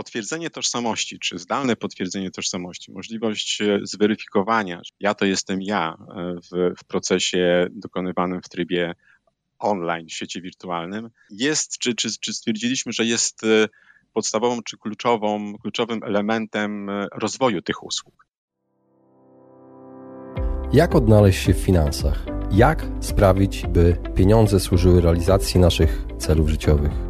potwierdzenie tożsamości, czy zdalne potwierdzenie tożsamości, możliwość e, zweryfikowania, że ja to jestem ja e, w, w procesie dokonywanym w trybie online, w świecie wirtualnym, jest, czy, czy, czy stwierdziliśmy, że jest e, podstawową czy kluczową, kluczowym elementem rozwoju tych usług. Jak odnaleźć się w finansach? Jak sprawić, by pieniądze służyły realizacji naszych celów życiowych?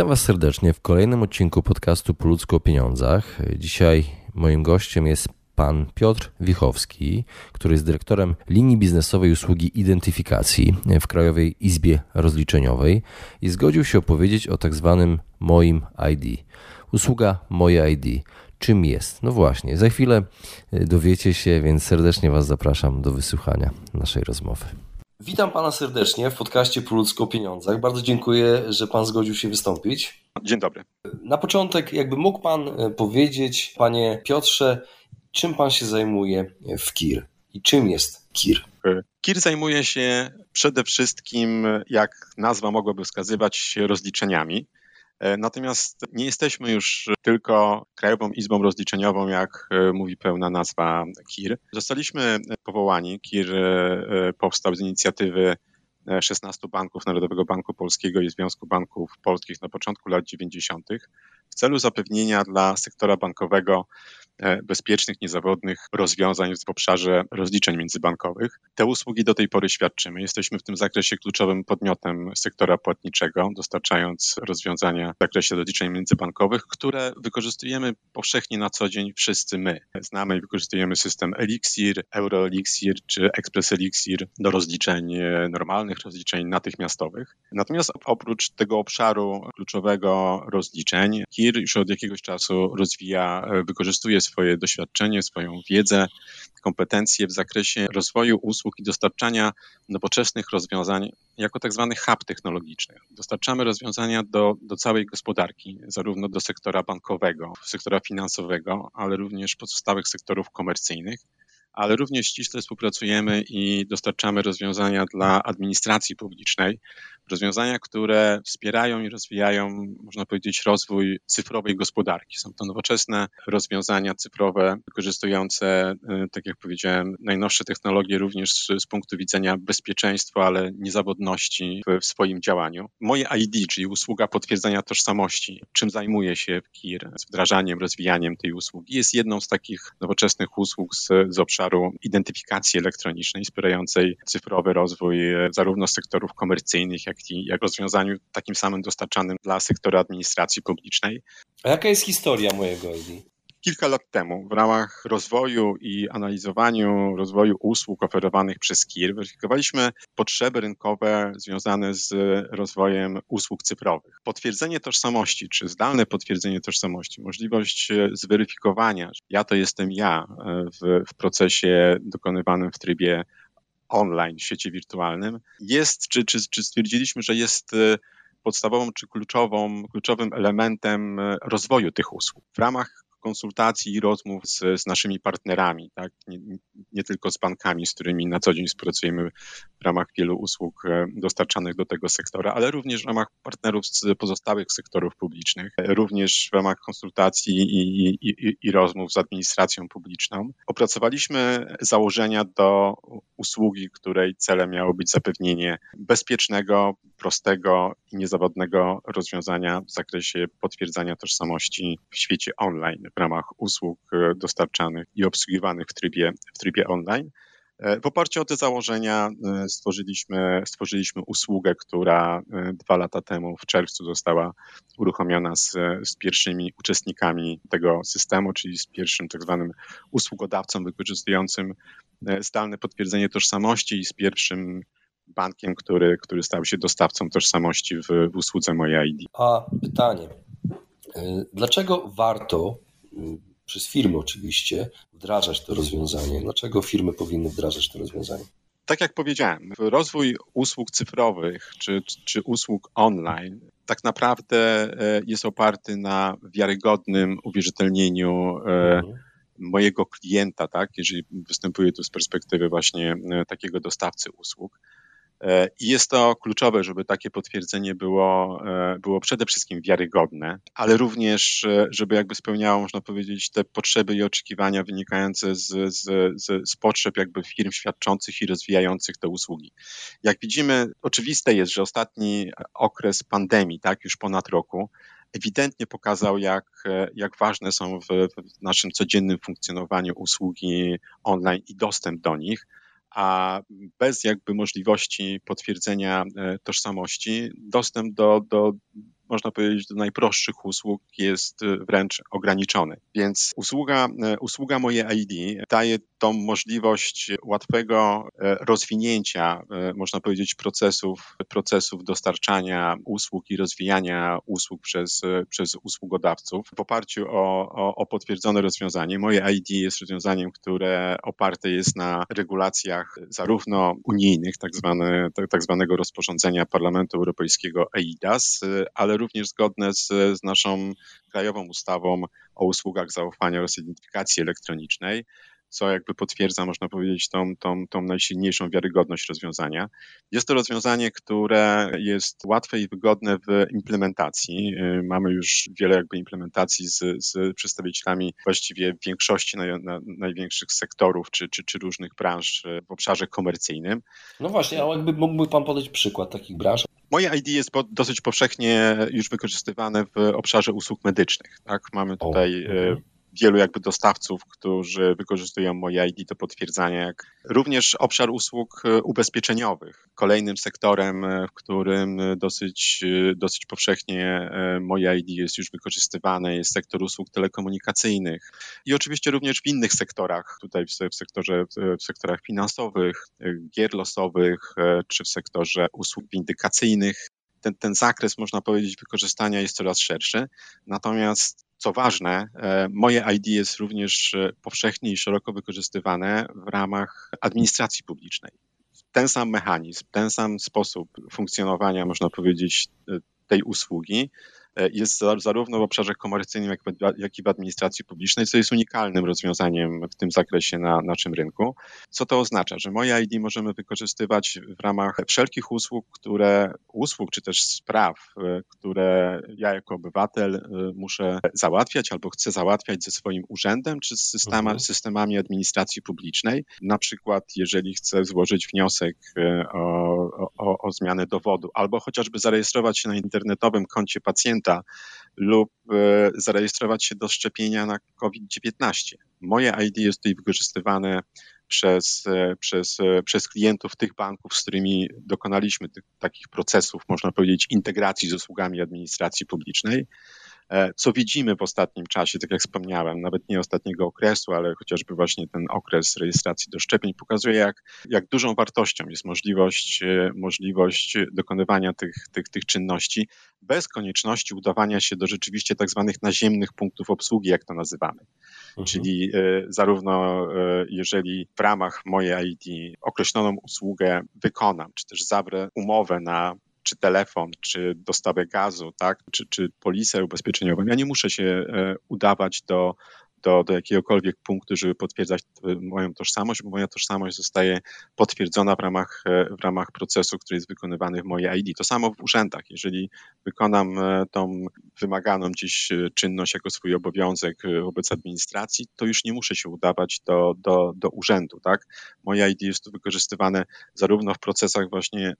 Witam Was serdecznie w kolejnym odcinku podcastu Po ludzku o pieniądzach. Dzisiaj moim gościem jest pan Piotr Wichowski, który jest dyrektorem linii biznesowej usługi identyfikacji w Krajowej Izbie Rozliczeniowej i zgodził się opowiedzieć o tak zwanym moim ID. Usługa Moje ID. Czym jest? No właśnie, za chwilę dowiecie się, więc serdecznie Was zapraszam do wysłuchania naszej rozmowy. Witam Pana serdecznie w podcaście Po ludzko o pieniądzach. Bardzo dziękuję, że Pan zgodził się wystąpić. Dzień dobry. Na początek, jakby mógł Pan e, powiedzieć, Panie Piotrze, czym Pan się zajmuje w KIR i czym jest KIR? KIR zajmuje się przede wszystkim, jak nazwa mogłaby wskazywać, rozliczeniami. E, natomiast nie jesteśmy już tylko Krajową Izbą Rozliczeniową, jak e, mówi pełna nazwa KIR. Zostaliśmy powołani. KIR e, powstał z inicjatywy 16 banków Narodowego Banku Polskiego i Związku Banków Polskich na początku lat 90. w celu zapewnienia dla sektora bankowego E, bezpiecznych, niezawodnych rozwiązań w obszarze rozliczeń międzybankowych. Te usługi do tej pory świadczymy. Jesteśmy w tym zakresie kluczowym podmiotem sektora płatniczego, dostarczając rozwiązania w zakresie rozliczeń międzybankowych, które wykorzystujemy powszechnie na co dzień wszyscy my. Znamy i wykorzystujemy system Elixir, EuroElixir czy Express Elixir do rozliczeń e, normalnych, rozliczeń natychmiastowych. Natomiast oprócz tego obszaru kluczowego rozliczeń, KIR już od jakiegoś czasu rozwija, e, wykorzystuje swoje doświadczenie, swoją wiedzę, kompetencje w zakresie rozwoju usług i dostarczania nowoczesnych rozwiązań jako tak zwany hub technologiczny. Dostarczamy rozwiązania do, do całej gospodarki, zarówno do sektora bankowego, sektora finansowego, ale również pozostałych sektorów komercyjnych ale również ściśle współpracujemy i dostarczamy rozwiązania dla administracji publicznej, rozwiązania, które wspierają i rozwijają, można powiedzieć, rozwój cyfrowej gospodarki. Są to nowoczesne rozwiązania cyfrowe, wykorzystujące, y, tak jak powiedziałem, najnowsze technologie również z, punktu widzenia bezpieczeństwa, ale niezawodności w, w, swoim działaniu. Moje ID, czyli usługa potwierdzenia tożsamości, czym zajmuje się KIR, z wdrażaniem, rozwijaniem tej usługi, jest jedną z takich nowoczesnych usług z, z obszaru identyfikacji elektronicznej, wspierającej cyfrowy rozwój y, zarówno sektorów komercyjnych, jak jak rozwiązaniu takim samym dostarczanym dla sektora administracji publicznej. A jaka jest historia mojego ID? Kilka lat temu w ramach rozwoju i analizowaniu rozwoju usług oferowanych przez KIR weryfikowaliśmy potrzeby rynkowe związane z rozwojem usług cyfrowych. Potwierdzenie tożsamości, czy zdalne potwierdzenie tożsamości, możliwość zweryfikowania, że ja to jestem ja w, w procesie dokonywanym w trybie online, w świecie wirtualnym, jest, czy, czy, czy stwierdziliśmy, że jest e, podstawową czy kluczową, kluczowym elementem e, rozwoju tych usług. W ramach konsultacji i rozmów z, z naszymi partnerami, tak? Nie, nie, tylko z bankami, z którymi na co dzień współpracujemy w ramach wielu usług e, dostarczanych do tego sektora, ale również w ramach partnerów z pozostałych sektorów publicznych, również w ramach konsultacji i, i, i, i rozmów z administracją publiczną. Opracowaliśmy założenia do usługi, której celem miało być zapewnienie bezpiecznego, prostego i niezawodnego rozwiązania w zakresie potwierdzania tożsamości w świecie online w ramach usług e, dostarczanych i obsługiwanych w trybie, w trybie online. E, w oparciu o te założenia e, stworzyliśmy, stworzyliśmy usługę, która dwa lata temu w czerwcu została uruchomiona z, z pierwszymi uczestnikami tego systemu, czyli z pierwszym tak zwanym usługodawcą wykorzystującym zdalne potwierdzenie tożsamości i z pierwszym bankiem, który, który stał się dostawcą tożsamości w, w usłudze Moje ID. A pytanie. Dlaczego warto przez firmy oczywiście wdrażać to rozwiązanie? Dlaczego firmy powinny wdrażać to rozwiązanie? Tak jak powiedziałem, rozwój usług cyfrowych czy, czy usług online tak naprawdę e, jest oparty na wiarygodnym uwierzytelnieniu e, mhm. mojego klienta, tak, jeżeli występuję tu z perspektywy właśnie e, takiego dostawcy usług. E, I jest to kluczowe, żeby takie potwierdzenie było, e, było przede wszystkim wiarygodne, ale również, e, żeby jakby spełniało, można powiedzieć, te potrzeby i oczekiwania wynikające z, z, z, z potrzeb jakby firm świadczących i rozwijających te usługi. Jak widzimy, oczywiste jest, że ostatni okres pandemii, tak, już ponad roku, ewidentnie pokazał, jak, jak ważne są w, w naszym codziennym funkcjonowaniu usługi online i dostęp do nich a bez jakby możliwości potwierdzenia e, tożsamości dostęp do, do można powiedzieć, do najprostszych usług jest y, wręcz ograniczony. Więc usługa, y, usługa Moje ID daje tą możliwość łatwego y, rozwinięcia, można powiedzieć, procesów, procesów dostarczania usług i rozwijania usług przez, przez usługodawców w oparciu o, o, o potwierdzone rozwiązanie. Moje ID jest rozwiązaniem, które oparte jest na regulacjach zarówno unijnych, tak, zwane, tak zwanego rozporządzenia Parlamentu Europejskiego EIDAS, ale również zgodne z, z naszą krajową ustawą o usługach zaufania oraz identyfikacji elektronicznej co jakby potwierdza, można powiedzieć, tą, tą, tą najsilniejszą wiarygodność rozwiązania. Jest to rozwiązanie, które jest łatwe i wygodne w implementacji. Y, mamy już wiele jakby implementacji z, z przedstawicielami właściwie większości największych sektorów czy, czy, czy różnych branż w obszarze komercyjnym. No właśnie, ale jakby mógłby Pan podać przykład takich branż? Moje ID jest dosyć powszechnie już wykorzystywane w obszarze usług medycznych. Tak? Mamy tutaj wielu jakby dostawców, którzy wykorzystują moje ID do potwierdzania, również obszar usług e, ubezpieczeniowych. Kolejnym sektorem, e, w którym dosyć, e, dosyć powszechnie moje ID jest już wykorzystywane, jest sektor usług telekomunikacyjnych i oczywiście również w innych sektorach, tutaj w sektorze, w sektorach finansowych, gier losowych, czy w sektorze usług windykacyjnych. Ten, ten zakres, można powiedzieć, wykorzystania jest coraz szerszy. Natomiast co ważne, e, moje ID jest również e, powszechnie i szeroko wykorzystywane w ramach administracji publicznej. Ten sam mechanizm, ten sam sposób funkcjonowania, można powiedzieć, e, tej usługi jest zarówno w obszarze komercyjnym, jak, i w administracji publicznej, co jest unikalnym rozwiązaniem w tym zakresie na naszym rynku. Co to oznacza? Że moje ID możemy wykorzystywać w ramach wszelkich usług, które, usług czy też spraw, e, które ja jako obywatel e, muszę załatwiać albo chcę załatwiać ze swoim urzędem czy z systema, mhm. systemami administracji publicznej. Na przykład, jeżeli chcę złożyć wniosek o, o, o zmianę dowodu albo chociażby zarejestrować się na internetowym koncie pacjenta, pacjenta lub e, zarejestrować się do szczepienia na COVID-19. Moje ID jest tutaj wykorzystywane przez, e, przez, e, przez klientów tych banków, z którymi dokonaliśmy tych, takich procesów, można powiedzieć, integracji z usługami administracji publicznej. E, co widzimy w ostatnim czasie, tak jak wspomniałem, nawet nie ostatniego okresu, ale chociażby właśnie ten okres rejestracji do szczepień pokazuje, jak, jak dużą wartością jest możliwość, e, możliwość dokonywania tych, tych, tych czynności bez konieczności udawania się do rzeczywiście tak zwanych naziemnych punktów obsługi, jak to nazywamy. Mhm. Czyli e, zarówno jeżeli w ramach mojej ID określoną usługę wykonam, czy też zawrę umowę na czy telefon, czy dostawę gazu, tak, czy, czy polisę ubezpieczeniową. Ja nie muszę się e, udawać do do, do jakiegokolwiek punktu, żeby potwierdzać moją tożsamość, bo moja tożsamość zostaje potwierdzona w ramach, e, w ramach procesu, który jest wykonywany w mojej ID. To samo w urzędach. Jeżeli wykonam e, tą wymaganą dziś e, czynność jako swój obowiązek wobec administracji, to już nie muszę się udawać do, do, do urzędu. Tak? Moje ID jest tu wykorzystywane zarówno w procesach właśnie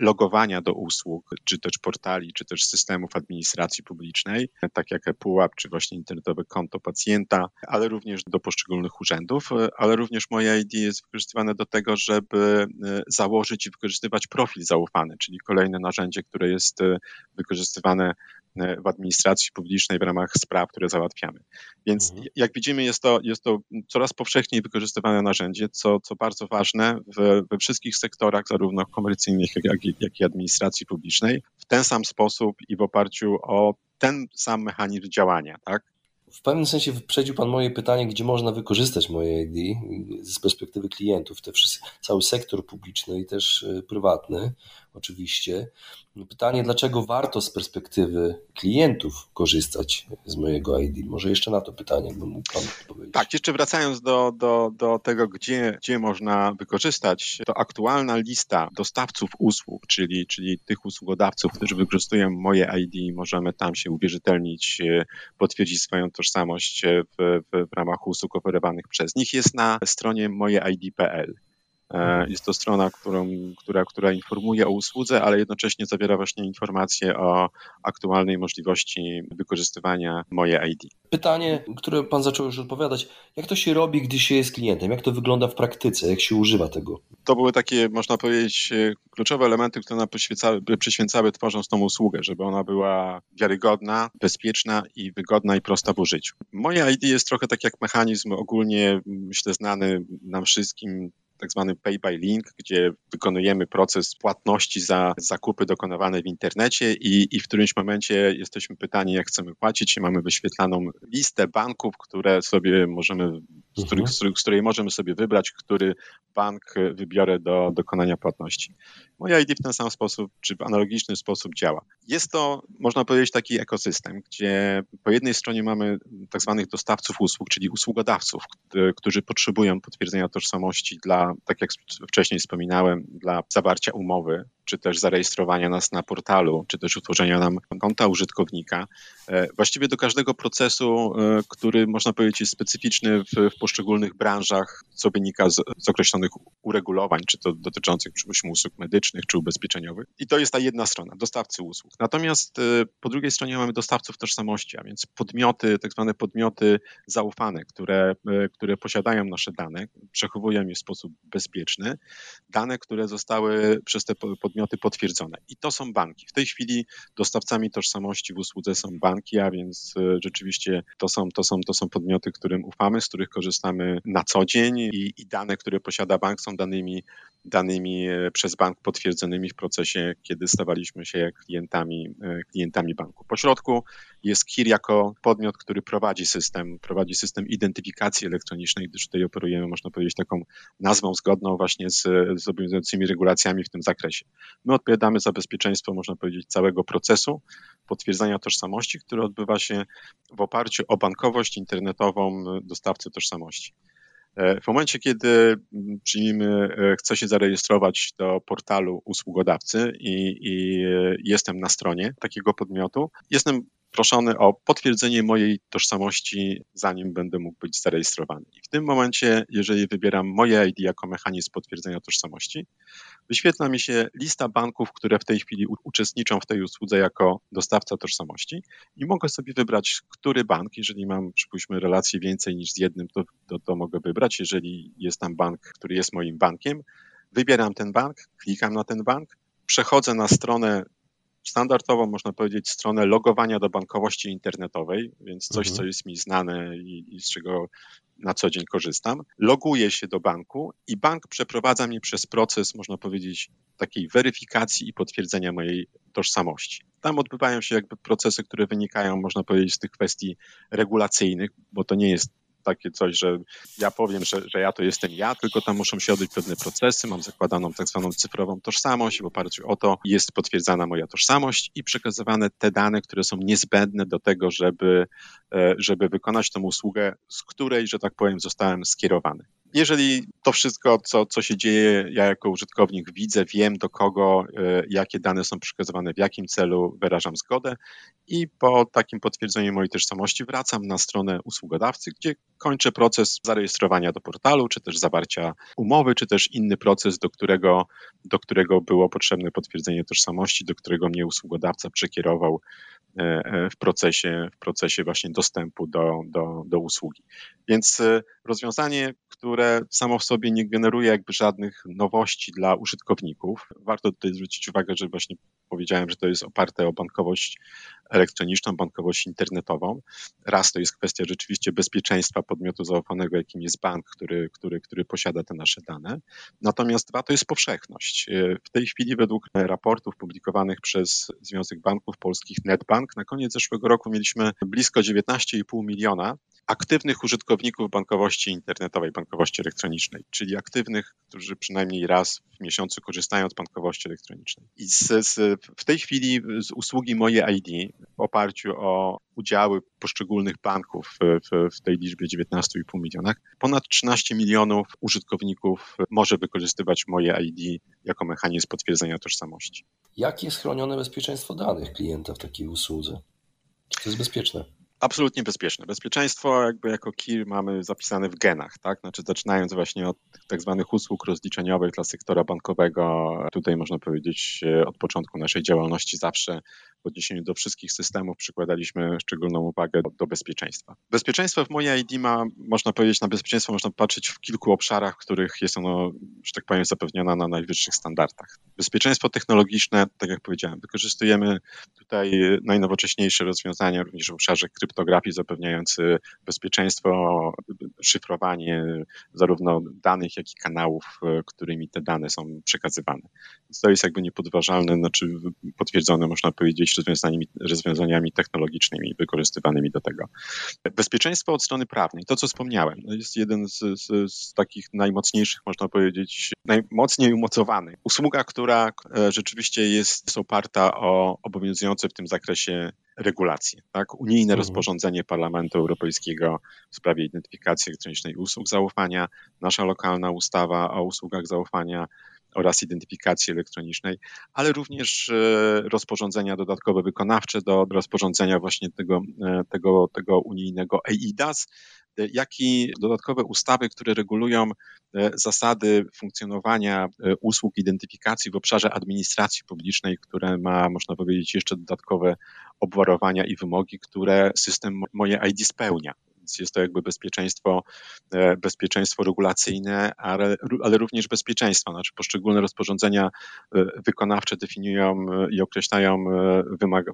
logowania do usług, czy też portali, czy też systemów administracji publicznej, tak jak ePUAP, czy właśnie internetowe konto pacjenta, klienta, ale również do poszczególnych urzędów, e, ale również moje ID jest wykorzystywane do tego, żeby e, założyć i wykorzystywać profil zaufany, czyli kolejne narzędzie, które jest e, wykorzystywane w administracji publicznej w ramach spraw, które załatwiamy. Więc mhm. jak widzimy, jest to, jest to coraz powszechniej wykorzystywane narzędzie, co, co bardzo ważne w, we wszystkich sektorach, zarówno komercyjnych, jak, jak i administracji publicznej, w ten sam sposób i w oparciu o ten sam mechanizm działania, tak? W pewnym sensie wyprzedził Pan moje pytanie, gdzie można wykorzystać moje ID z perspektywy klientów, te wszyscy, cały sektor publiczny i też e, prywatny oczywiście. Pytanie, dlaczego warto z perspektywy klientów korzystać z mojego ID? Może jeszcze na to pytanie bym mógł Pan odpowiedzieć. Tak, jeszcze wracając do, do, do tego, gdzie, gdzie można wykorzystać, to aktualna lista dostawców usług, czyli, czyli tych usługodawców, którzy wykorzystują moje ID, możemy tam się uwierzytelnić, e, potwierdzić swoją tożsamość w, w, w ramach usług oferowanych przez nich, jest na stronie mojeid.pl. E, jest to strona, którą, która, która informuje o usłudze, ale jednocześnie zawiera właśnie informacje o aktualnej możliwości wykorzystywania moje ID. Pytanie, które Pan zaczął już odpowiadać, jak to się robi, gdy się jest klientem? Jak to wygląda w praktyce? Jak się używa tego? To były takie, można powiedzieć, kluczowe elementy, które nam przyświecały, przyświęcały tworząc tą usługę, żeby ona była wiarygodna, bezpieczna i wygodna i prosta w użyciu. Moje ID jest trochę tak jak mechanizm ogólnie, myślę, znany nam wszystkim tak zwany pay by link, gdzie wykonujemy proces płatności za zakupy dokonywane w internecie i, i w którymś momencie jesteśmy pytani, jak chcemy płacić i mamy wyświetlaną listę banków, które sobie możemy, z, których, mhm. z której możemy sobie wybrać, który bank wybiorę do dokonania płatności. Moja ID w ten sam sposób, czy w analogiczny sposób działa. Jest to, można powiedzieć, taki ekosystem, gdzie po jednej stronie mamy tak zwanych dostawców usług, czyli usługodawców, którzy potrzebują potwierdzenia tożsamości dla, tak jak wcześniej wspominałem, dla zawarcia umowy czy też zarejestrowania nas na portalu, czy też utworzenia nam konta użytkownika. E, właściwie do każdego procesu, e, który można powiedzieć jest specyficzny w, w poszczególnych branżach, co wynika z, z, określonych uregulowań, czy to dotyczących przypuśćmy usług medycznych, czy ubezpieczeniowych. I to jest ta jedna strona, dostawcy usług. Natomiast e, po drugiej stronie mamy dostawców tożsamości, a więc podmioty, tak zwane podmioty zaufane, które, które posiadają nasze dane, przechowują je w sposób bezpieczny. Dane, które zostały przez te podmioty podmioty potwierdzone. I to są banki. W tej chwili dostawcami tożsamości w usłudze są banki, a więc e, rzeczywiście to są, to są, to są podmioty, którym ufamy, z których korzystamy na co dzień i, i dane, które posiada bank są danymi, danymi e, przez bank potwierdzonymi w procesie, kiedy stawaliśmy się klientami, e, klientami banku. Po środku jest KIR jako podmiot, który prowadzi system, prowadzi system identyfikacji elektronicznej, gdyż tutaj operujemy, można powiedzieć, taką nazwą zgodną właśnie z, z obowiązującymi regulacjami w tym zakresie. My odpowiadamy za bezpieczeństwo, można powiedzieć, całego procesu potwierdzania tożsamości, który odbywa się w oparciu o bankowość internetową dostawcy tożsamości. E, w momencie, kiedy mm, przyjmijmy, e, chcę się zarejestrować do portalu usługodawcy i, i e, jestem na stronie takiego podmiotu, jestem proszony o potwierdzenie mojej tożsamości, zanim będę mógł być zarejestrowany. I w tym momencie, jeżeli wybieram moje ID jako mechanizm potwierdzenia tożsamości, wyświetla mi się lista banków, które w tej chwili uczestniczą w tej usłudze jako dostawca tożsamości i mogę sobie wybrać, który bank, jeżeli mam, przypuśćmy, relacje więcej niż z jednym, to, to, to mogę wybrać. Jeżeli jest tam bank, który jest moim bankiem, wybieram ten bank, klikam na ten bank, przechodzę na stronę standardową, można powiedzieć, stronę logowania do bankowości internetowej, więc coś, mhm. co jest mi znane i, i z czego na co dzień korzystam. Loguję się do banku i bank przeprowadza mnie przez proces, można powiedzieć, takiej weryfikacji i potwierdzenia mojej tożsamości. Tam odbywają się jakby procesy, które wynikają, można powiedzieć, z tych kwestii regulacyjnych, bo to nie jest takie coś, że ja powiem, że, że ja to jestem ja, tylko tam muszą się odbyć pewne procesy, mam zakładaną tak zwaną cyfrową tożsamość, w oparciu o to jest potwierdzana moja tożsamość i przekazywane te dane, które są niezbędne do tego, żeby, e, żeby wykonać tę usługę, z której, że tak powiem, zostałem skierowany. Jeżeli to wszystko, co, co się dzieje, ja jako użytkownik widzę, wiem do kogo, e, jakie dane są przekazywane, w jakim celu, wyrażam zgodę i po takim potwierdzeniu mojej tożsamości wracam na stronę usługodawcy, gdzie kończę proces zarejestrowania do portalu, czy też zawarcia umowy, czy też inny proces, do którego, do którego było potrzebne potwierdzenie tożsamości, do którego mnie usługodawca przekierował e, e, w procesie, w procesie właśnie dostępu do, do, do usługi. Więc rozwiązanie, które samo w sobie nie generuje jakby żadnych nowości dla użytkowników. Warto tutaj zwrócić uwagę, że właśnie powiedziałem, że to jest oparte o bankowość elektroniczną, bankowość internetową. Raz to jest kwestia rzeczywiście bezpieczeństwa podmiotu zaufanego, jakim jest bank, który, który, który posiada te nasze dane. Natomiast dwa to jest powszechność. W tej chwili według raportów publikowanych przez Związek Banków Polskich NetBank na koniec zeszłego roku mieliśmy blisko 19,5 miliona aktywnych użytkowników bankowości internetowej, bankowości elektronicznej, czyli aktywnych, którzy przynajmniej raz w miesiącu korzystają z bankowości elektronicznej. I z, z, w tej chwili z usługi Moje ID w oparciu o udziały poszczególnych banków w, w tej liczbie 19,5 milionach, ponad 13 milionów użytkowników może wykorzystywać Moje ID jako mechanizm potwierdzenia tożsamości. Jakie jest chronione bezpieczeństwo danych klienta w takiej usłudze? To jest bezpieczne? Absolutnie bezpieczne. Bezpieczeństwo jakby jako KIR mamy zapisane w genach, tak? Znaczy zaczynając właśnie od tak zwanych usług rozliczeniowych dla sektora bankowego, tutaj można powiedzieć e, od początku naszej działalności zawsze w odniesieniu do wszystkich systemów przykładaliśmy szczególną uwagę do, do bezpieczeństwa. Bezpieczeństwo w mojej ID ma, można powiedzieć, na bezpieczeństwo można patrzeć w kilku obszarach, w których jest ono, że tak powiem, zapewnione na najwyższych standardach. Bezpieczeństwo technologiczne, tak jak powiedziałem, wykorzystujemy tutaj najnowocześniejsze rozwiązania również w obszarze kryptografii zapewniający bezpieczeństwo, szyfrowanie zarówno danych, jak i kanałów, e, którymi te dane są przekazywane. Więc to jest jakby niepodważalne, znaczy potwierdzone, można powiedzieć, rozwiązaniami, rozwiązaniami technologicznymi wykorzystywanymi do tego. Bezpieczeństwo od strony prawnej, to co wspomniałem, to jest jeden z, z, z takich najmocniejszych, można powiedzieć, najmocniej umocowanych. Usługa, która e, rzeczywiście jest oparta o obowiązujące w tym zakresie regulacje. Tak? Unijne mhm. rozporządzenie Parlamentu Europejskiego w sprawie identyfikacji elektronicznej usług zaufania, nasza lokalna ustawa o usługach zaufania, oraz identyfikacji elektronicznej, ale również e, rozporządzenia dodatkowe wykonawcze do rozporządzenia właśnie tego, e, tego, tego unijnego EIDAS, jak i dodatkowe ustawy, które regulują zasady funkcjonowania usług identyfikacji w obszarze administracji publicznej, które ma, można powiedzieć, jeszcze dodatkowe obwarowania i wymogi, które system Moje ID spełnia więc jest to jakby bezpieczeństwo, e, bezpieczeństwo regulacyjne, ale, ale również bezpieczeństwo. Znaczy poszczególne rozporządzenia e, wykonawcze definiują e, i określają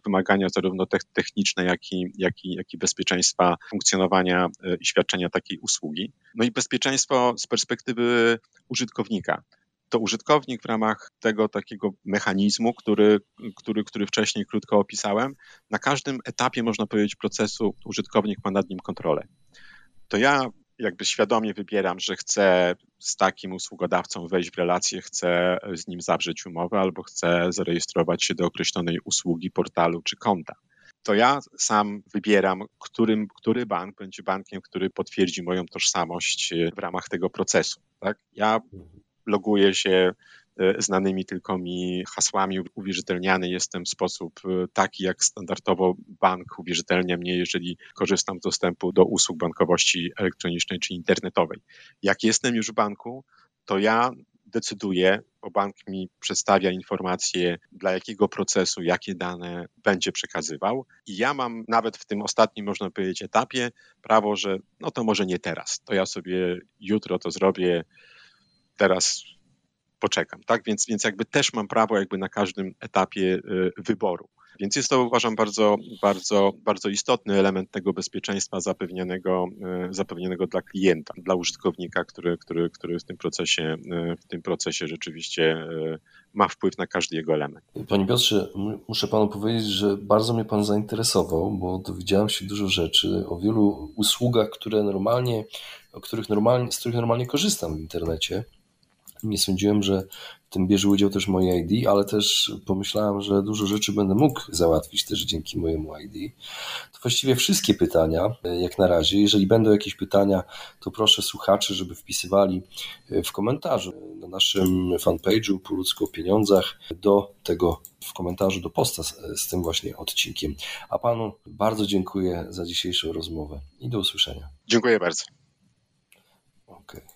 wymagania zarówno techniczne, jak i, jak i, jak i bezpieczeństwa funkcjonowania i świadczenia takiej usługi. No i bezpieczeństwo z perspektywy użytkownika to użytkownik w ramach tego takiego mechanizmu, który, który, który wcześniej krótko opisałem, na każdym etapie, można powiedzieć, procesu użytkownik ma nad nim kontrolę. To ja jakby świadomie wybieram, że chcę z takim usługodawcą wejść w relację, chcę z nim zawrzeć umowę albo chcę zarejestrować się do określonej usługi, portalu czy konta. To ja sam wybieram, którym, który bank będzie bankiem, który potwierdzi moją tożsamość w ramach tego procesu. Tak? Ja loguję się e, znanymi tylko mi hasłami, uwierzytelniany jestem w sposób e, taki, jak standardowo bank uwierzytelnia mnie, jeżeli korzystam z dostępu do usług bankowości elektronicznej czy internetowej. Jak jestem już w banku, to ja decyduję, bo bank mi przedstawia informacje, dla jakiego procesu, jakie dane będzie przekazywał. I ja mam nawet w tym ostatnim, można powiedzieć, etapie prawo, że no to może nie teraz, to ja sobie jutro to zrobię, teraz poczekam, tak? Więc, więc jakby też mam prawo jakby na każdym etapie y, wyboru. Więc jest to uważam bardzo, bardzo, bardzo istotny element tego bezpieczeństwa zapewnionego, y, zapewnionego dla klienta, dla użytkownika, który, który, który w, tym procesie, y, w tym procesie rzeczywiście ma wpływ na każdy jego element. Panie Piotrze, muszę panu powiedzieć, że bardzo mnie pan zainteresował, bo dowiedziałem się dużo rzeczy o wielu usługach, które normalnie, o których normalnie, z których normalnie korzystam w internecie. Nie sądziłem, że w tym bierze udział też moje ID, ale też pomyślałem, że dużo rzeczy będę mógł załatwić też dzięki mojemu ID. To właściwie wszystkie pytania, jak na razie. Jeżeli będą jakieś pytania, to proszę słuchaczy, żeby wpisywali w komentarzu na naszym fanpage'u po ludzko o pieniądzach do tego w komentarzu do posta z, z tym właśnie odcinkiem. A panu bardzo dziękuję za dzisiejszą rozmowę i do usłyszenia. Dziękuję bardzo. Okay.